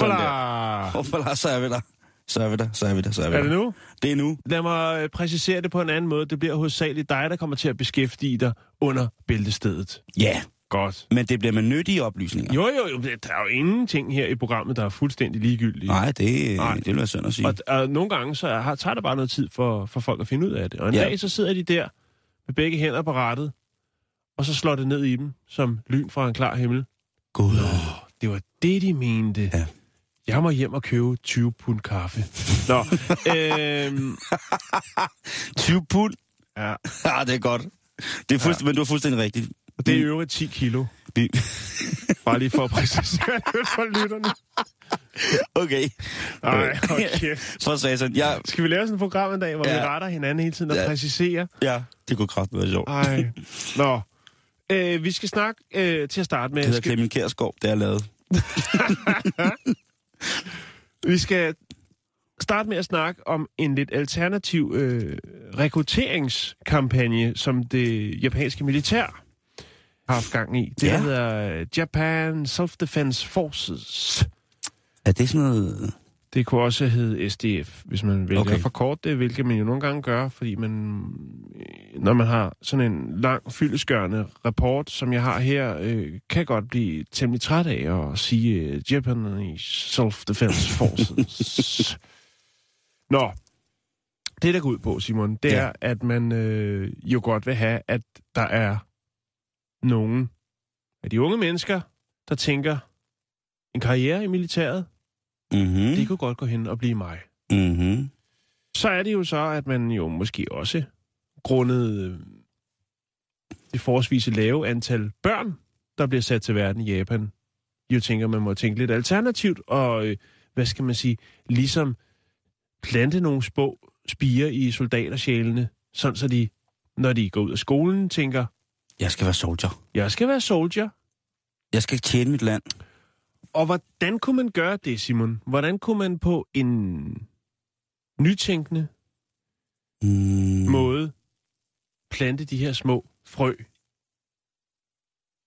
Hoppala! Hoppala, så er vi der. Så er vi der, så er vi der, så er vi Er der. det nu? Det er nu. Lad mig øh, præcisere det på en anden måde. Det bliver hovedsageligt dig, der kommer til at beskæftige dig under bæltestedet. Ja, Godt. men det bliver med nyttige oplysninger. Jo, jo, jo. Der er jo ingenting her i programmet, der er fuldstændig ligegyldige. Nej, det, Nej. det vil være synd at sige. Og, og nogle gange så har, tager det bare noget tid for, for folk at finde ud af det. Og en Ja. ja. dag så sidder de der med begge hænder på rattet, og så slår det ned i dem som lyn fra en klar himmel. Gud. Det var det, de mente. Ja. Jeg må hjem og købe 20 pund kaffe. Nå, øhm, 20 pund. ja, Ja, det er godt. Det er fuldstændig, ja. Men du er fuldstændig rigtigt. og det er i øvrigt 10 kilo. Vi- Bare lige for at præcisere det for lytterne. Okay. Ej, okay. Så sagde jeg Skal vi lave sådan et program en dag, hvor ja. vi retter hinanden hele tiden og Ja. præciserer? ja, det kunne kraftigt være sjovt. Ej. Nå. Øh, vi skal snakke øh, til at starte med. Det hedder Skal, Clemen Kjærsgaard, det er lavet. Vi skal starte med at snakke om en lidt alternativ øh, rekrutteringskampagne, som det japanske militær har haft gang i. Det Ja. hedder Japan Self-Defense Forces. Er det sådan noget... Det kunne også hedde SDF, hvis man vælger Okay. okay. for kort det, hvilket man jo nogle gange gør, fordi man, øh, når man har sådan en lang, fyldeskørende rapport, som jeg har her, øh, kan godt blive temmelig træt af at sige øh, Japanese Self-Defense Forces. Nå, det der går ud på, Simon, det ja. er, at man øh, jo godt vil have, at der er nogen af de unge mennesker, der tænker, en karriere i militæret, Mhm. det kunne godt gå hen og blive mig. Mhm. Så er det jo så, at man jo måske også grundet øh, det forholdsvis lave antal børn, der bliver sat til verden i Japan, jo tænker, man må tænke lidt alternativt, og øh, hvad skal man sige, ligesom plante nogle små spiger i soldatersjælene, sådan så de, når de går ud af skolen, tænker, Jeg skal være soldier. jeg skal være soldier. Jeg skal tjene mit land. Og hvordan kunne man gøre det, Simon? Hvordan kunne man på en nytænkende Mm. måde plante de her små frø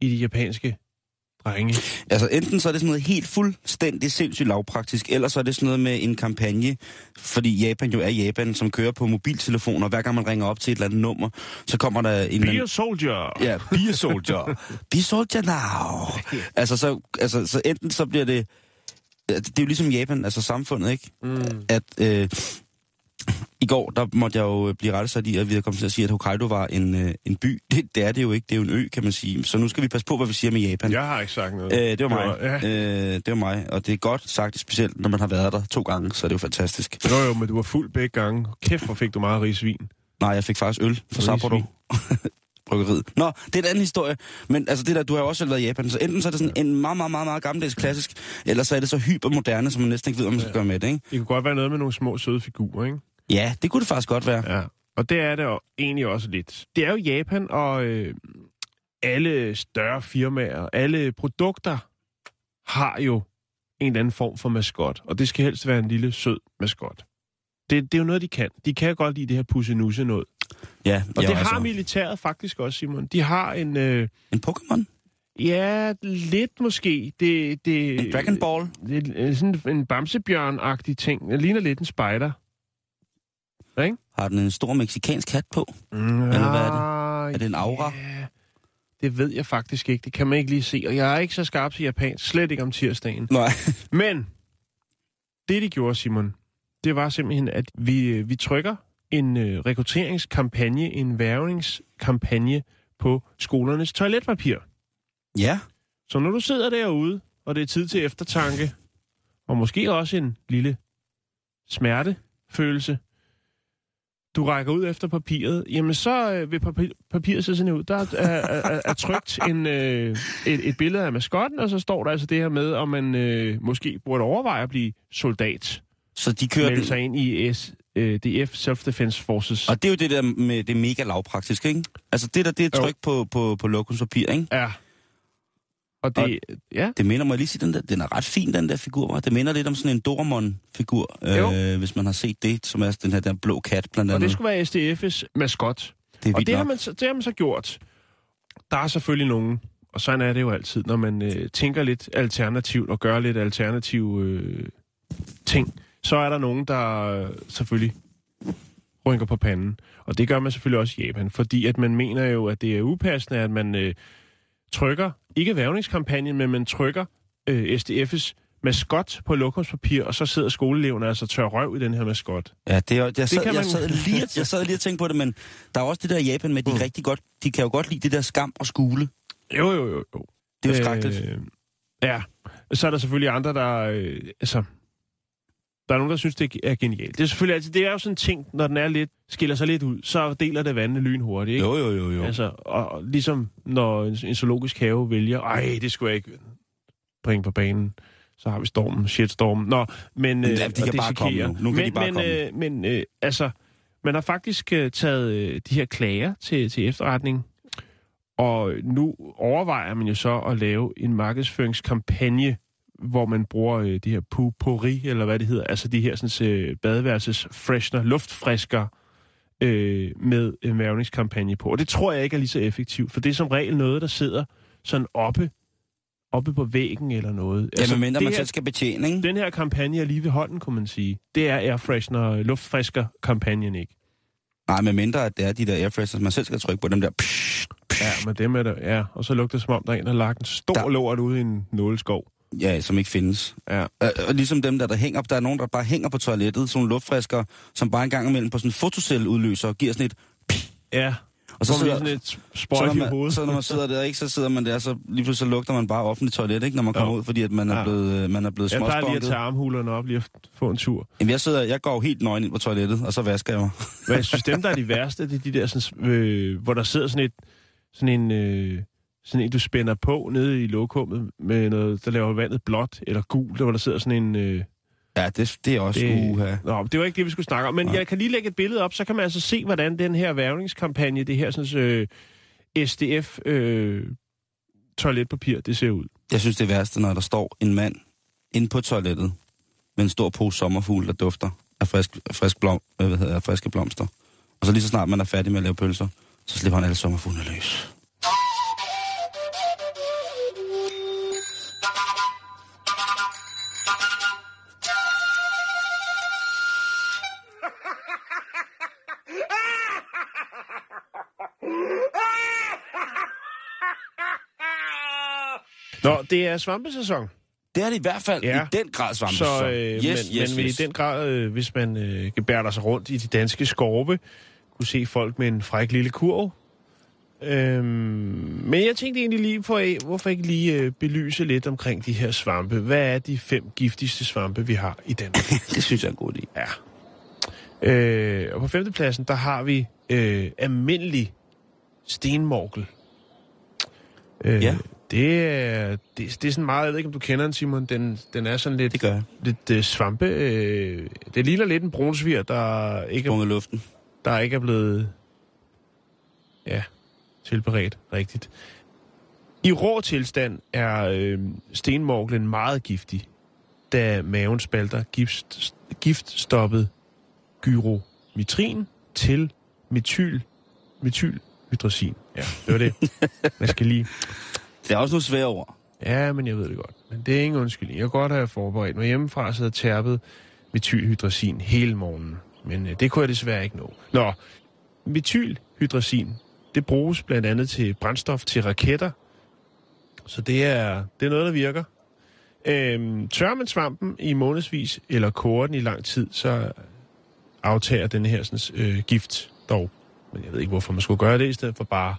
i de japanske drenge. Altså enten så er det sådan noget helt fuldstændig sindssygt lavpraktisk, eller så er det sådan noget med en kampagne, fordi Japan jo er Japan, som kører på mobiltelefoner. Hver gang man ringer op til et eller andet nummer, så kommer der en... Be a soldier! Ja, be a soldier. be soldier now. Altså, så, altså, så enten så bliver det... Det er jo ligesom Japan, altså samfundet, ikke? Mm. At øh, i går, der måtte jeg jo blive rettesat i, at vi er kommet til at sige, at Hokkaido var en, øh, en by. Det, det er det jo ikke, det er jo en ø, kan man sige. Så nu skal vi passe på, hvad vi siger med Japan. Jeg har ikke sagt noget. Øh, det var mig. Ja. Øh, det var mig, og det er godt sagt, specielt når man har været der to gange, så er det jo fantastisk. Jo, jo, men du var fuld begge gange. Kæft, hvor fik du meget rigsvin. Nej, jeg fik faktisk øl fra Risvin. Sapporo. Bryggeriet. Nå, det er en anden historie. Men altså det der, du har jo også selv været i Japan, så enten så er det sådan en meget, meget, meget, meget gammeldags klassisk, eller så er det så hypermoderne, som man næsten ikke ved, hvad man skal gøre med det, ikke? Det kunne godt være noget med nogle små søde figurer, ikke? Ja, det kunne det faktisk godt være. Ja. Og det er det jo egentlig også lidt. Det er jo Japan, og øh, alle større firmaer, alle produkter har jo en eller anden form for maskot. Og det skal helst være en lille, sød maskot. Det, det er jo noget, de kan. De kan godt lide det her pussenusse noget. Ja, Og det har altså, militæret faktisk også, Simon. De har en... Øh, En Pokémon? ja, lidt måske. Det, det, En Dragon Ball? Det sådan en bamsebjørn-agtig ting. Det ligner lidt en spider. Ikke? Har den en stor meksikansk hat på? Mm, Eller hvad er det? Er det en aura? Ja, det ved jeg faktisk ikke. Det kan man ikke lige se. Og jeg er ikke så skarp til japansk. Slet ikke om tirsdagen. Nej. Men det, de gjorde, Simon, det var simpelthen, at vi, øh, vi trykker en øh, rekrutteringskampagne, en værvningskampagne på skolernes toiletpapir. Ja. Så når du sidder derude, og det er tid til eftertanke, og måske også en lille smertefølelse, du rækker ud efter papiret, jamen så øh, vil papir, papiret se sådan ud. Der er, er, er, er trygt en, øh, et, et billede af maskotten, og så står der altså det her med, om man øh, måske burde overveje at blive soldat. Så de kører Melde sig ind i S, øh, DF, Self-Defense Forces. og det er jo det der med det mega lavpraktisk, ikke? Altså det der, det er Jo. tryk på, på, på lokumspapir, ikke? Ja. Og det, ja, Det minder mig lige sige, den der, den er ret fin, den der figur, var. Det minder lidt om sådan en Doraemon-figur, Jo. øh, hvis man har set det, som er den her der blå kat, blandt og andet. det skulle være SDF's maskot. det Og det har, man, det har man så gjort. Der er selvfølgelig nogen, og sådan er det jo altid, når man øh, tænker lidt alternativt og gør lidt alternative øh, ting, så er der nogen, der øh, selvfølgelig rynker på panden. Og det gør man selvfølgelig også i Japan, fordi at man mener jo, at det er upassende, at man øh, trykker, ikke værvningskampagnen, men man trykker øh, SDF's maskot på lokumspapir, og så sidder skoleeleverne altså tør røv i den her maskot. Ja, det er, jeg, sad, kan jeg, man- sad lige, jeg sad lige og tænkte på det, men der er også det der i Japan med, de, Mm. mm. rigtig godt, de kan jo godt lide det der skam og skule. Jo, jo, jo, jo. Det er jo skrækkeligt. Øh, ja, så er der selvfølgelig andre, der... Øh, altså, der er nogen, der synes, det er genialt. Det er selvfølgelig altid, det er jo sådan en ting, når den er lidt, skiller sig lidt ud, så deler det vandene lynhurtigt, ikke? Jo, jo, jo, jo. Altså, og, ligesom når en, en zoologisk have vælger, ej, det skulle jeg ikke bringe på banen. Så har vi stormen, shitstormen. Nå, men... Ja, Øh, de og kan bare komme nu. Nu kan men, de bare men, komme. Øh, men øh, altså, man har faktisk øh, taget øh, de her klager til, til efterretning, og nu overvejer man jo så at lave en markedsføringskampagne, hvor man bruger øh, de her pupori, eller hvad det hedder, altså de her sådan, øh, badeværelses freshener, luftfrisker, øh, med en mærvningskampagne på. Og det tror jeg ikke er lige så effektivt, for det er som regel noget, der sidder sådan oppe, oppe på væggen eller noget. Ja, men mindre man her, selv skal betjene, ikke? den her kampagne er lige ved hånden, kunne man sige. Det er air freshener, luftfrisker-kampagnen ikke. Nej, med mindre at det er de der airfreshers, man selv skal trykke på dem der. Psh, psh, Ja, men dem er der, ja. Og så lugter det som om, der er en, der har lagt en stor Der- lort ude i en nåleskov. Ja, som ikke findes. Ja. Øh, Og ligesom dem der, der hænger, der er nogen, der bare hænger på toilettet, sådan nogle luftfrisker, som bare en gang imellem på sådan en fotocell udløser og giver sådan et... Ja. Og så Så sidder, sådan et så, når i man, hovedet. så når man sidder der, ikke, så sidder man der, så lige pludselig så lugter man bare offentligt toilet, ikke, når man kommer Jo. ud, fordi at man er Ja. blevet, øh, man er blevet Jeg plejer lige at tage armhulerne op lige at få en tur. Jamen, jeg, sidder, jeg går helt nøgen ind på toilettet, og så vasker jeg mig. Men jeg synes, dem, der er de værste, det er de der, sådan, øh, hvor der sidder sådan et, sådan en, øh, sådan en, du spænder på nede i lokummet med noget, der laver vandet blåt eller gult, hvor der sidder sådan en... Øh, Ja, det, det er også det, uha. Nå, det var ikke det, vi skulle snakke om. Men Nej. jeg kan lige lægge et billede op, så kan man altså se, hvordan den her værvningskampagne, det her sådan, øh, SDF øh, toiletpapir, det ser ud. Jeg synes, det er værste, når der står en mand inde på toilettet med en stor pose sommerfugl, der dufter af frisk, frisk blom, øh, hvad hedder, af friske blomster. Og så lige så snart man er færdig med at lave pølser, så slipper han alle sommerfuglene løs. Det er svampesæson. Det er det i hvert fald Ja. i den grad svampe. Så, øh, yes, men, yes, men yes. i den grad, øh, hvis man øh, gebærder sig rundt i de danske skorpe, kunne se folk med en fræk lille kurv. Øhm, men jeg tænkte egentlig lige, for, hvorfor ikke lige øh, belyse lidt omkring de her svampe. Hvad er de fem giftigste svampe, vi har i Danmark? det synes jeg er en god idé. Ja. Øh, og på femtepladsen, der har vi øh, almindelig stenmorkel. Øh, Ja. Det er, det, det er sådan meget, jeg ved ikke, om du kender den, Simon. Den, den er sådan lidt, Det gør jeg. lidt øh, svampe. Øh, det ligner lidt en brunsvir, der ikke, er, luften. der ikke er blevet ja, tilberedt rigtigt. I rå tilstand er øh, stenmorglen meget giftig, da maven spalter gift, giftstoppet gyromitrin til metyl, metylhydrazin. Ja, det var det. Jeg skal lige... Det er også nogle svære ord. Ja, men jeg ved det godt. Men det er ingen undskyldning. Jeg kan godt have forberedt mig hjemmefra, så jeg tærpet metylhydrazin hele morgenen. Men øh, det kunne jeg desværre ikke nå. Nå, metylhydrazin, det bruges blandt andet til brændstof til raketter. Så det er, det er noget, der virker. Øhm, tør man svampen i månedsvis, eller koger den i lang tid, så aftager den her sådan, øh, gift dog. Men jeg ved ikke, hvorfor man skulle gøre det, i stedet for bare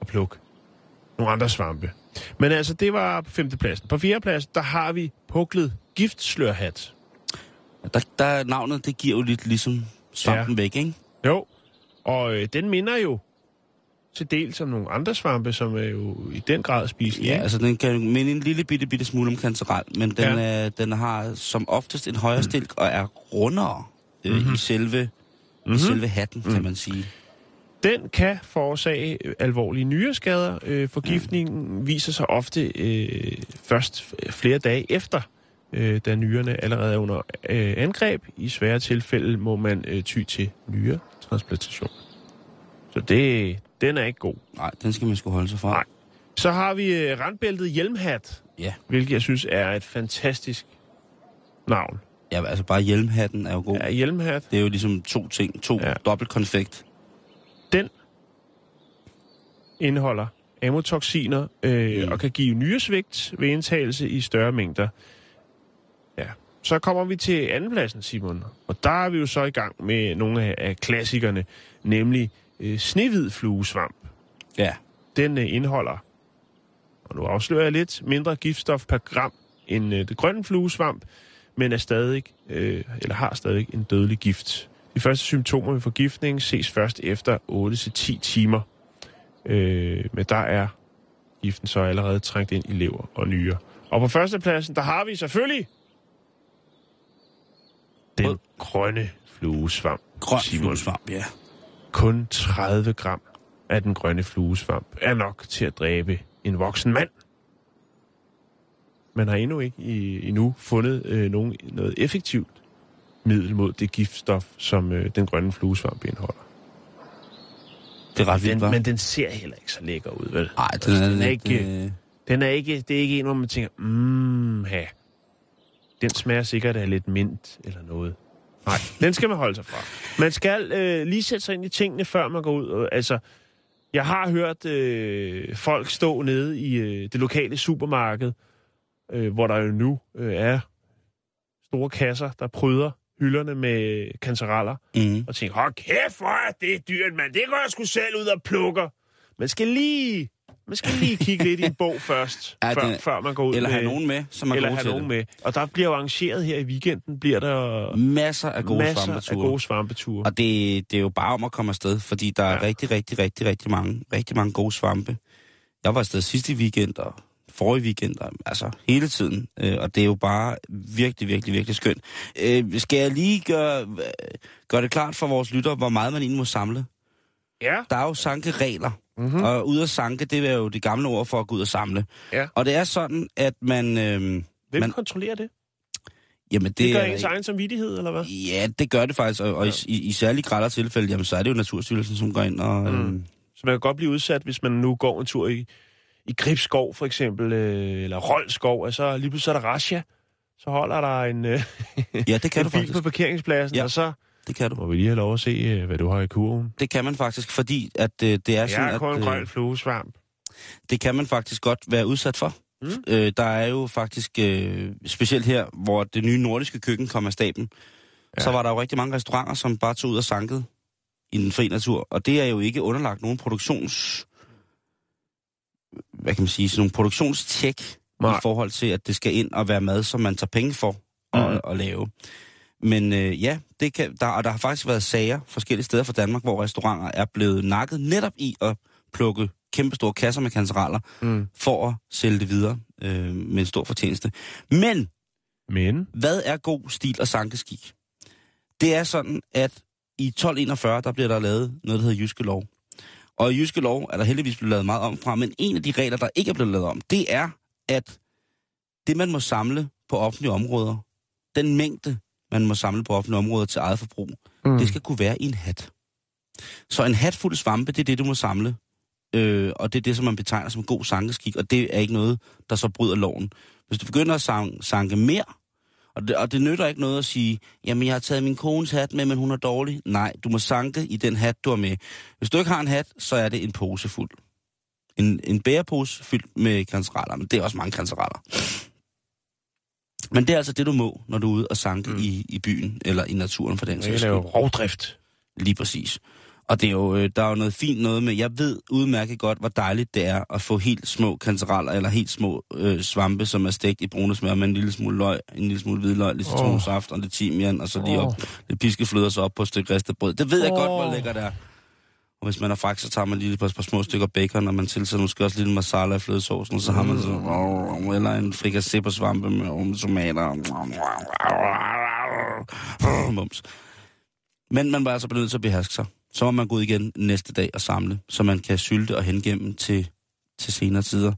at plukke nogle andre svampe. Men altså, det var på femtepladsen. På fjerdepladsen, der har vi puklet giftslørhat. Der, der navnet, det giver jo lidt ligesom svampen ja. væk, ikke? Jo, og øh, den minder jo til dels om nogle andre svampe, som er jo i den grad spiselige. Ja, altså den kan minde en lille bitte, bitte smule om kantarel, men den, Ja. øh, den har som oftest en højere stilk og er rundere øh, mm-hmm. i, selve, mm-hmm. i selve hatten, kan man sige. Den kan forårsage alvorlige nyreskader. Øh, forgiftningen viser sig ofte øh, først flere dage efter, øh, da nyrerne allerede er under øh, angreb. I svære tilfælde må man øh, ty til nyretransplantation. Så det, den er ikke god. Nej, den skal man sgu holde sig fra. Nej. Så har vi øh, randbæltet hjelmhat, Ja. hvilket jeg synes er et fantastisk navn. ja, altså bare hjelmhatten er jo god. Ja, hjelmhat, Det er jo ligesom to ting, to Ja. ja. Den indeholder amotoxiner øh, Mm. og kan give nyresvigt ved indtagelse i større mængder. Ja. Så kommer vi til andenpladsen, Simon. Og der er vi jo så i gang med nogle af, af klassikerne, nemlig øh, snehvid fluesvamp. Ja. Den øh, indeholder, og nu afslører jeg lidt, mindre giftstof per gram end øh, det grønne fluesvamp, men er stadig, øh, eller har stadig en dødelig gift. De første symptomer ved forgiftning ses først efter 8-10 timer. Øh, men der er giften så allerede trængt ind i lever og nyre. Og på førstepladsen, der har vi selvfølgelig den Rød. grønne fluesvamp. Grøn Simon. fluesvamp, ja. Kun 30 gram af den grønne fluesvamp er nok til at dræbe en voksen mand. Man har endnu ikke i, endnu fundet øh, nogen, noget effektivt middel mod det giftstof, som øh, den grønne fluesvamp indeholder. Det er ret vildt, Den, men den ser heller ikke så lækker ud, vel? Nej, den Altså, er, den er lidt, ikke- øh, Den er ikke, det er ikke en, hvor man tænker, mmm, ha. Den smager sikkert af lidt mint eller noget. Nej, den skal man holde sig fra. Man skal øh, lige sætte sig ind i tingene, før man går ud. Og, altså, jeg har hørt øh, folk stå nede i øh, det lokale supermarked, øh, hvor der jo nu øh, er store kasser, der pryder hylderne med kantereller, mm. og tænke, hold kæft, hvor er det dyrt, mand. Det går jeg sgu selv ud og plukker. Man skal lige, man skal lige kigge lidt i en bog først, Ja, før, den- før man går ud Eller med... have nogen med, som er eller have nogen det. med. Og der bliver jo arrangeret her i weekenden, bliver der Masser af gode masser svampeture. af gode svampeture. Og det, det er jo bare om at komme afsted, fordi der er ja. rigtig, rigtig, rigtig, rigtig mange, rigtig mange gode svampe. Jeg var afsted sidste weekend og forrige weekend, og, altså hele tiden. Øh, og det er jo bare virkelig, virkelig, virkelig skønt. Øh, skal jeg lige gøre, gøre det klart for vores lytter, hvor meget man egentlig må samle? Ja. Der er jo sankeregler. Mm-hmm. Mm. Og ud at sanke, det er jo det gamle ord for at gå ud og samle. Ja. Og det er sådan, at man... Øh, Hvem man- kontrollerer det? jamen Det, det, gør er, ens egen samvittighed, eller hvad? Ja, det gør det faktisk, og, og i, i, i særlig grad tilfælde, jamen så er det jo Naturstyrelsen, som går ind og... Mm. Mm. Så man kan godt blive udsat, hvis man nu går en tur i, i Gribskov, for eksempel, øh, eller Roldskov, og så lige pludselig er der Rasha. Så holder der en, øh, Ja, det kan en du bil faktisk. på parkeringspladsen, Ja. og så Det kan du. må vi lige have lov at se, øh, hvad du har i kurven. Det kan man faktisk, fordi at øh, det er sådan, Jeg er kun en at grøn fluesvamp. det kan man faktisk godt være udsat for. Mm. Øh, der er jo faktisk, øh, specielt her, hvor det nye nordiske køkken kom af staben, ja. så var der jo rigtig mange restauranter, som bare tog ud og sankede i den fri natur. Og det er jo ikke underlagt nogen produktions... Hvad kan man sige? Sådan nogle produktionstjek Nej. i forhold til, at det skal ind og være mad, som man tager penge for at, Mhm. at lave. Men øh, ja, det kan, der, og der har faktisk været sager forskellige steder fra Danmark, hvor restauranter er blevet nakket netop i at plukke kæmpestore kasser med kancereller Mm. for at sælge det videre øh, med en stor fortjeneste. Men Men, hvad er god stil og sankeskik? Det er sådan, at i 1241, der bliver der lavet noget, der hedder Jyske Lov. Og i Jyske Lov er der heldigvis blevet lavet meget om fra, men en af de regler, der ikke er blevet lavet om, det er, at det, man må samle på offentlige områder, den mængde, man må samle på offentlige områder til eget forbrug, mm. det skal kunne være i en hat. Så en hat fuld svampe, det er det, du må samle. Øh, og det er det, som man betegner som god sankeskik, og det er ikke noget, der så bryder loven. Hvis du begynder at sanke mere, og det, og det nytter ikke noget at sige, jamen jeg har taget min kones hat med, men hun er dårlig. Nej, du må sanke i den hat, du har med. Hvis du ikke har en hat, så er det en pose fuld. En, en bærepose fyldt med kancereller, men det er også mange kancereller. Men det er altså det, du må, når du er ude og sanke Mm. i, i byen, eller i naturen for den sags skyld. rovdrift. Lige præcis. Og det er jo, øh, der er jo noget fint noget med, jeg ved udmærket godt, hvor dejligt det er at få helt små kantereller eller helt små øh, svampe, som er stegt i brune smør med en lille smule løg, en lille smule hvidløg, lidt citronsaft og lidt timian, og så lige op, lidt piskefløde og så op på et stykke ristet brød. Det ved jeg godt, hvor lækkert det er. Og hvis man er frak, så tager man lige et par, par små stykker bacon, og man tilsætter måske også lidt masala i flødesaucen, og så har man så, eller en frikassé på svampe med tomater. Mums. Men man var altså nødt til at beherske sig. Så må man gå ud igen næste dag og samle, så man kan sylte og hengemme til, til senere tider.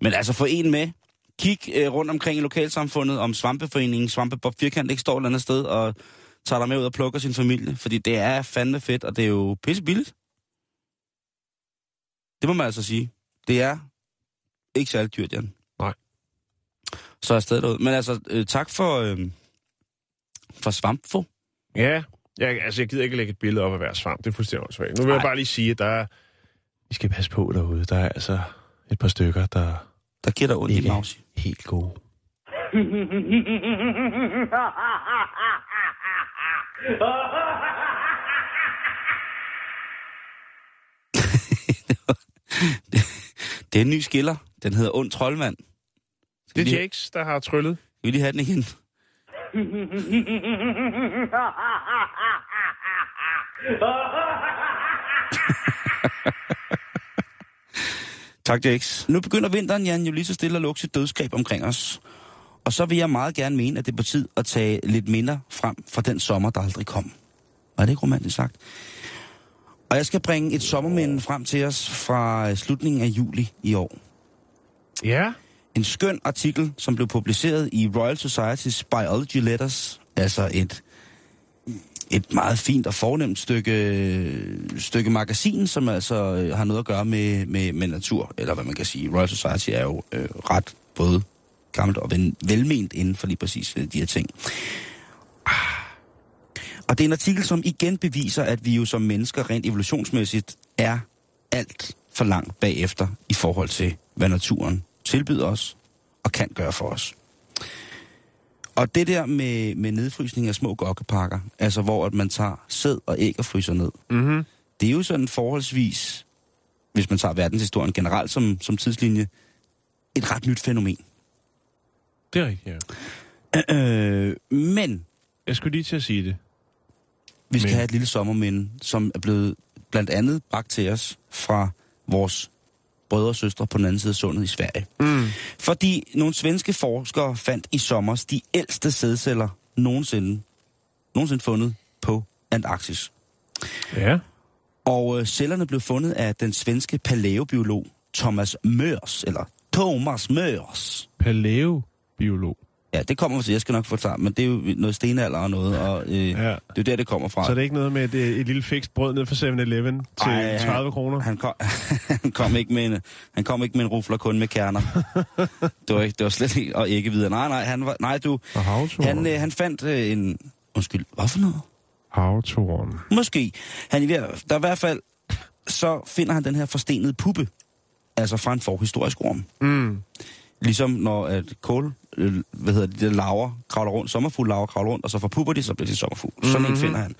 Men altså få en med. Kig øh, rundt omkring i lokalsamfundet om svampeforeningen, Svampebob Firkant ikke står et eller andet sted og tager dig med ud og plukker sin familie. Fordi det er fandme fedt, og det er jo pisse billigt. Det må man altså sige. Det er ikke særlig dyrt, Jan. Nej. Så er jeg stadig derude. Men altså, øh, tak for, øh, for svampfo. Ja, jeg, altså jeg gider ikke lægge et billede op af hver svamp. Det er fuldstændig åndssvagt. Nu vil jeg Nej. bare lige sige, at der er, I skal passe på derude. Der er altså et par stykker, der Der giver dig ondt i ikke maus. er helt gode. Det er en ny skiller. Den hedder Ond Troldmand. Det lige- er Jakes, der har tryllet. Skal vi lige have den igen? Tak, Jax. Nu begynder vinteren, Jan, jo lige så stille at lukke sit dødsgreb omkring os. Og så vil jeg meget gerne mene, at det er på tid at tage lidt minder frem fra den sommer, der aldrig kom. Var det ikke romantisk sagt? Og jeg skal bringe et sommerminde frem til os fra slutningen af juli i år. Ja. En skøn artikel, som blev publiceret i Royal Society's Biology Letters, altså et, et meget fint og fornemt stykke, stykke magasin, som altså øh, har noget at gøre med, med, med natur, eller hvad man kan sige. Royal Society er jo øh, ret både gammelt og velment inden for lige præcis øh, de her ting. Ah. Og det er en artikel, som igen beviser, at vi jo som mennesker rent evolutionsmæssigt er alt for langt bagefter i forhold til, hvad naturen tilbyder os og kan gøre for os. Og det der med, med nedfrysning af små gokkepakker, altså hvor at man tager sæd og æg og fryser ned, Mm-hmm. det er jo sådan forholdsvis, hvis man tager verdenshistorien generelt som, som tidslinje, et ret nyt fænomen. Det er rigtigt, ja. Øh, men Jeg skulle lige til at sige det. vi skal Men- have et lille sommerminde, som er blevet blandt andet bragt til os fra vores brødre og søstre på den anden side af sundet i Sverige. Mm. Fordi nogle svenske forskere fandt i sommer de ældste sædceller nogensinde, nogensinde fundet på Antarktis. Ja. Og øh, cellerne blev fundet af den svenske paleobiolog Thomas Mørs, eller Thomas Mørs. Palæobiolog. Ja, det kommer til, jeg skal nok forklare, men det er jo noget stenalder og noget, og øh, ja. Det er jo der, det kommer fra. Så det er ikke noget med et, et lille fikst brød ned fra 7-Eleven til Ej, 30 kroner? Han kom, han kom ikke med en, han kom ikke med en rufler, kun med kerner. det var ikke, det var slet ikke, og ikke videre. Nej, nej, han var, nej du, han, øh, han fandt øh, en, undskyld, hvad for noget? Havtoren. Måske. Han, er i der er i hvert fald, så finder han den her forstenede puppe, altså fra en forhistorisk orm. Mm. Ligesom når at kål, øh, hvad hedder det, de laver kravler rundt, sommerfugl laver kravler rundt, og så forpupper de, så bliver de sommerfugl. Mm-hmm. Sådan en finder han.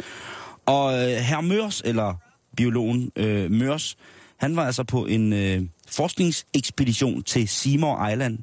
Og øh, herr Mørs, eller biologen øh, Mørs, han var altså på en øh, forskningsekspedition til Seymour Island